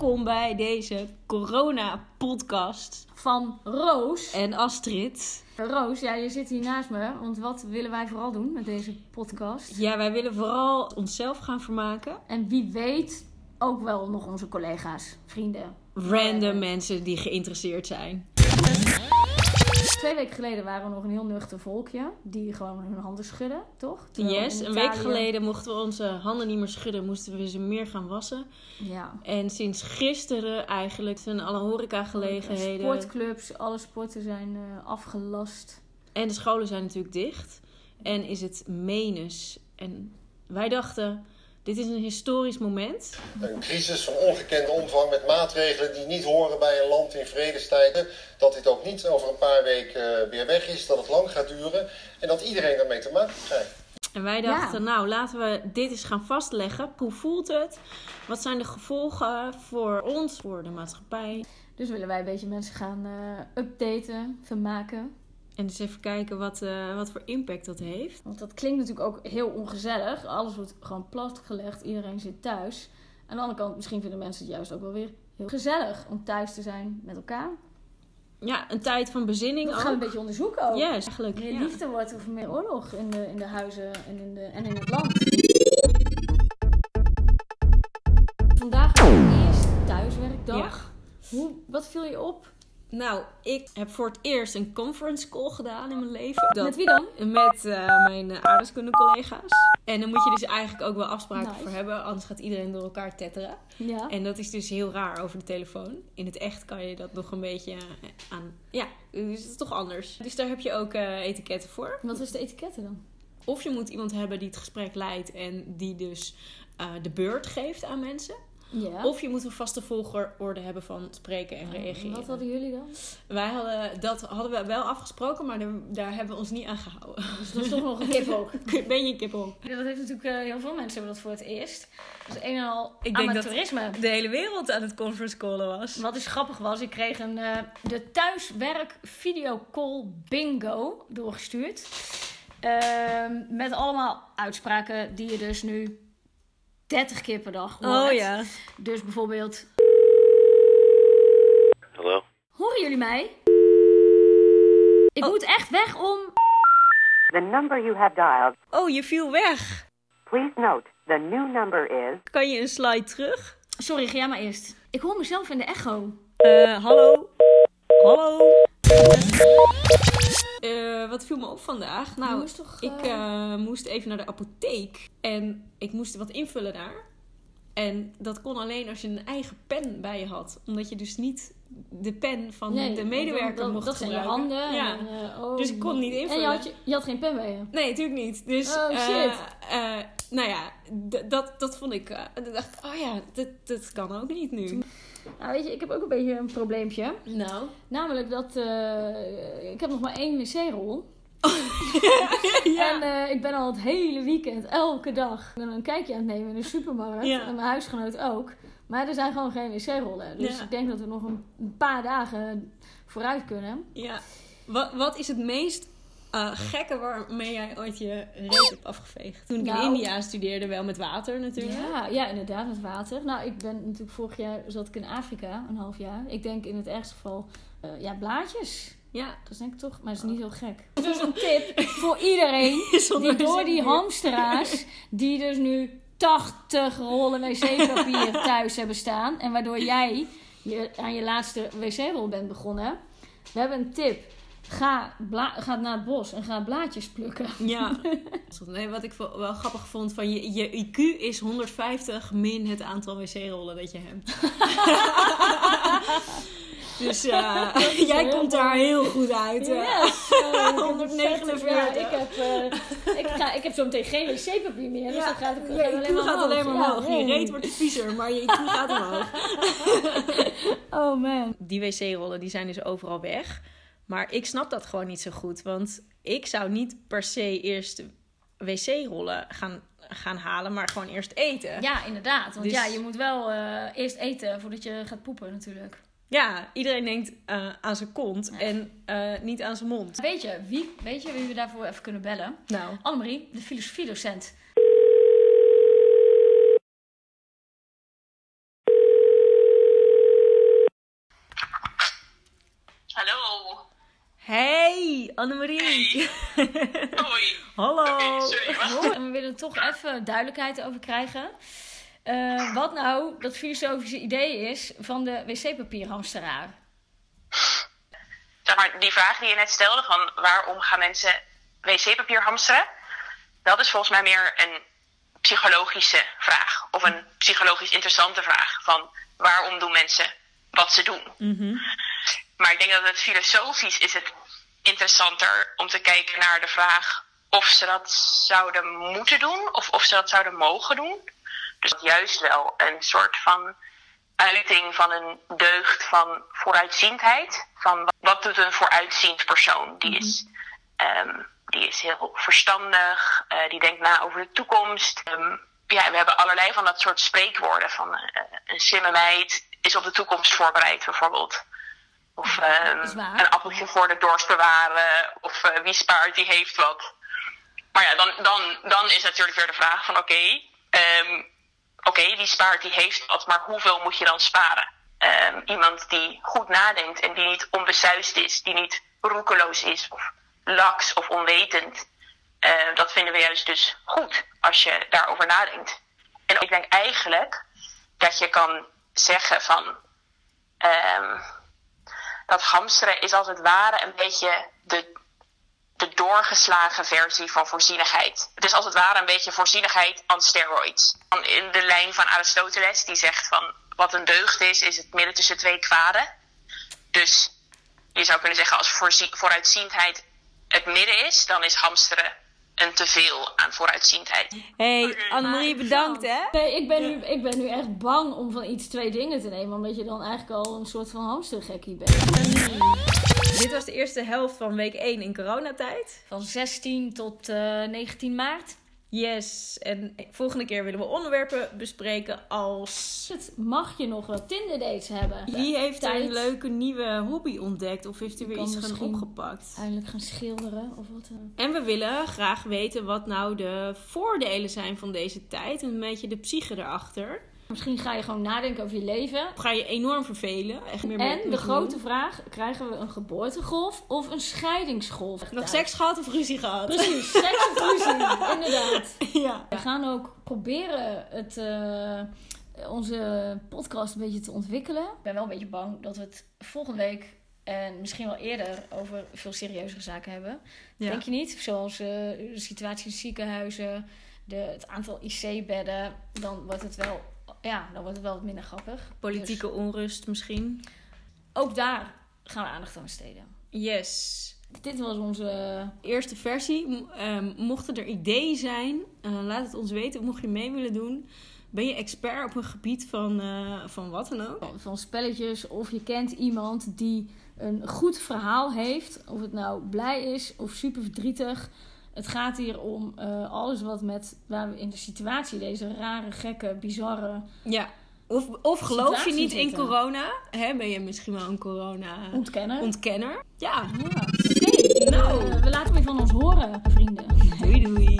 welkom bij deze corona-podcast van Roos. en Astrid. Roos, ja, je zit hier naast me. Want wat willen wij vooral doen met deze podcast? Ja, wij willen vooral onszelf gaan vermaken. En wie weet ook wel nog onze collega's, vrienden. Random mensen die geïnteresseerd zijn. Twee weken geleden waren we nog een heel nuchter volkje. Die gewoon hun handen schudden, toch? Terwijl Yes, een week geleden mochten we onze handen niet meer schudden, moesten we ze meer gaan wassen. Ja. En sinds gisteren eigenlijk zijn alle horecagelegenheden Sportclubs, alle sporten zijn eh, afgelast. en de scholen zijn natuurlijk dicht. En is het menens. En wij dachten, dit is een historisch moment. Een crisis van ongekende omvang met maatregelen die niet horen bij een land in vredestijden. Dat dit ook niet over een paar weken eh, weer weg is, dat het lang gaat duren en dat iedereen daarmee te maken krijgt. En wij dachten, nou laten we dit eens gaan vastleggen. Hoe voelt het? Wat zijn de gevolgen voor ons, voor de maatschappij? Dus willen wij een beetje mensen gaan eh, updaten, vermaken. En dus even kijken wat, eh, wat voor impact dat heeft. Want dat klinkt natuurlijk ook heel ongezellig. Alles wordt gewoon platgelegd. Iedereen zit thuis. Aan de andere kant, misschien vinden mensen het juist ook wel weer heel gezellig om thuis te zijn met elkaar. Ja, een tijd van bezinning Dat gaan we een beetje onderzoeken ook. Yes, eigenlijk. Meer ja. liefde wordt of meer oorlog in de, in de huizen en in, de, en in het land. Vandaag is de eerste thuiswerkdag. Hoe, wat viel je op? Nou, ik heb voor het eerst een conference call gedaan in mijn leven. Dat- Met wie dan? Met eh, mijn uh, aardrijkskunde-collega's. En dan moet je dus eigenlijk ook wel afspraken Nice. voor hebben, anders gaat iedereen door elkaar tetteren. Ja. En dat is dus heel raar over de telefoon. In het echt kan je dat nog een beetje eh, aan. Ja, dus het is toch anders. Dus daar heb je ook eh, etiketten voor. Wat is de etiketten dan? Of je moet iemand hebben die het gesprek leidt en die dus de beurt geeft aan mensen. Ja. Of je moet een vaste volgorde hebben van spreken en reageren. Wat hadden jullie dan? Wij hadden, dat hadden we wel afgesproken, maar daar, daar hebben we ons niet aan gehouden. Dus dat is toch nog een kip ook. Ben je een kippel? Ja, dat heeft natuurlijk eh, heel veel mensen hebben dat voor het eerst. Dus een en al Ik denk dat- amateurisme. De hele wereld aan het conference callen was. Wat dus grappig was, ik kreeg een, eh, de thuiswerk videocall bingo doorgestuurd. Ehm, met allemaal uitspraken die je dus nu 30 keer per dag hoort. Oh ja. Dus bijvoorbeeld, Hallo? horen jullie mij? Ik Oh. moet echt weg om... The number you have dialed, Oh, je viel weg. please note the new number is Kan je een slide terug? Sorry, ga jij maar eerst. Ik hoor mezelf in de echo. Eh, hallo? Hallo? Eh, wat viel me op vandaag? Nou, Je moest toch, ik eh, eh, moest even naar de apotheek en ik moest wat invullen daar. En dat kon alleen als je een eigen pen bij je had. Omdat je dus niet de pen van Nee, de medewerker dat, mocht dat zijn je gebruiken. handen. Ja. En, eh, oh, Dus ik kon niet En invullen. je had, je, je had geen pen bij je. Nee, natuurlijk niet. Dus, Oh, eh, shit. eh, nou ja, dat, dat vond ik... ik dacht, oh ja, dat, dat kan ook niet nu. Nou, weet je, ik heb ook een beetje een probleempje. Nou. Namelijk dat ik heb nog maar één wc-rol. ja. En eh, ik ben al het hele weekend, elke dag, ben een kijkje aan het nemen in de supermarkt. Ja. En mijn huisgenoot ook. Maar er zijn gewoon geen wc-rollen. Dus Ja. ik denk dat we nog een, paar dagen vooruit kunnen. Ja. Wat, wat is het meest eh, gekke waarmee jij ooit je reet hebt afgeveegd? Toen ik Nou. in India studeerde, wel met water natuurlijk. Ja, ja, inderdaad, met water. Nou, ik ben natuurlijk vorig jaar zat ik in Afrika, een half jaar. Ik denk in het ergste geval, eh, ja, blaadjes. Ja. Dat is denk ik toch, maar het is niet heel gek. Dus een tip voor iedereen die door die hamsteraars, die dus nu 80 rollen wc-papier thuis hebben staan. En waardoor jij je, aan je laatste wc-rol bent begonnen. We hebben een tip. Ga, ga naar het bos en ga blaadjes plukken. Ja. Nee, wat ik wel grappig vond, van je, je IQ is 150 min het aantal wc-rollen dat je hebt. Dus eh, jij komt daar heel goed uit. hè? Yes. Ik heb 149. Ja, ik heb, eh, ik, ga, ik heb zo meteen geen wc-papier meer. Dus Ja, dat gaat, je gaat IQ alleen maar gaat alleen maar omhoog. Ja, Je reet wordt viezer, maar je IQ gaat omhoog. Oh man. Die wc-rollen die zijn dus overal weg. Maar ik snap dat gewoon niet zo goed. Want ik zou niet per se eerst wc-rollen gaan, gaan halen, maar gewoon eerst eten. Ja, inderdaad. Want Dus- ja, je moet wel eh, eerst eten voordat je gaat poepen natuurlijk. Ja, iedereen denkt uh, aan zijn kont en uh, niet aan zijn mond. Weet je, wie, weet je wie we daarvoor even kunnen bellen? Nou. Annemarie, de filosofiedocent. Hallo. Hey, Annemarie. Hey. Hoi. Hallo. Sorry. We willen er toch even duidelijkheid over krijgen. Eh, wat nou dat filosofische idee is van de wc-papierhamsteraar. Zeg maar, die vraag die je net stelde van waarom gaan mensen wc-papier hamsteren? Dat is volgens mij meer een psychologische vraag. Of een psychologisch interessante vraag. Van waarom doen mensen wat ze doen? Maar ik denk dat het filosofisch is het interessanter om te kijken naar de vraag of ze dat zouden moeten doen of of ze dat zouden mogen doen. Dus dat juist wel een soort van uiting van een deugd van vooruitziendheid. Van wat doet een vooruitziend persoon? Die is, ehm, die is heel verstandig, eh, die denkt na over de toekomst. Ehm, ja, we hebben allerlei van dat soort spreekwoorden. Van eh, een slimme meid is op de toekomst voorbereid bijvoorbeeld. Of ehm, een appeltje voor de dorst bewaren. Of eh, wie spaart, die heeft wat. Maar ja, dan, dan, dan is natuurlijk weer de vraag van oké, oké, die spaart, die heeft wat, maar hoeveel moet je dan sparen? Ehm, iemand die goed nadenkt en die niet onbesuisd is, die niet roekeloos is of laks of onwetend. eh, dat vinden we juist dus goed als je daarover nadenkt. En ik denk eigenlijk dat je kan zeggen van ehm, dat hamsteren is als het ware een beetje de de doorgeslagen versie van voorzienigheid. Het is als het ware een beetje voorzienigheid on steroids. In de lijn van Aristoteles, die zegt van wat een deugd is, is het midden tussen twee kwaden. Dus je zou kunnen zeggen als vooruitziendheid het midden is, dan is hamsteren een teveel aan vooruitziendheid. Hey, Annemarie, bedankt hè. Nee, ik ben, nu, ik ben nu echt bang om van iets twee dingen te nemen. Omdat je dan eigenlijk al een soort van hamstergekkie bent. Dit was de eerste helft van week 1 in coronatijd. Van 16 tot eh, 19 maart. Yes, en volgende keer willen we onderwerpen bespreken als... Het mag je nog wel Tinder dates hebben. Wie heeft er een Tijd. leuke nieuwe hobby ontdekt of heeft er weer iets gaan opgepakt? Eindelijk gaan schilderen of wat. eh. En we willen graag weten wat nou de voordelen zijn van deze tijd. Een beetje de psyche erachter. Misschien ga je gewoon nadenken over je leven. Of ga je enorm vervelen? Echt meer En de grote doen? vraag, krijgen we een geboortegolf of een scheidingsgolf? Nog seks gehad of ruzie gehad? Precies, seks of ruzie, inderdaad. ja. We gaan ook proberen het, eh, onze podcast een beetje te ontwikkelen. Ik ben wel een beetje bang dat we het volgende week en misschien wel eerder over veel serieuzere zaken hebben. Ja. Denk je niet? Zoals eh, de situatie in ziekenhuizen, de, het aantal IC-bedden. Dan wordt het wel, ja, dan wordt het wel wat minder grappig. Politieke Dus onrust misschien. ook daar gaan we aandacht aan besteden. Yes. Dit was onze Eerste versie. Ehm, mochten er ideeën zijn, eh, laat het ons weten. Mocht je mee willen doen. Ben je expert op een gebied van, eh, van wat dan ook? van spelletjes of je kent iemand die een goed verhaal heeft. Of het nou blij is of super verdrietig. Het gaat hier om eh, alles wat met waar we in de situatie, deze rare, gekke, bizarre Ja. Of, of geloof je niet in corona? Hè, ben je misschien wel een corona-ontkenner? ontkennen. Ja. Ja, Oké, Nou. We laten weer van ons horen, vrienden. Doei doei.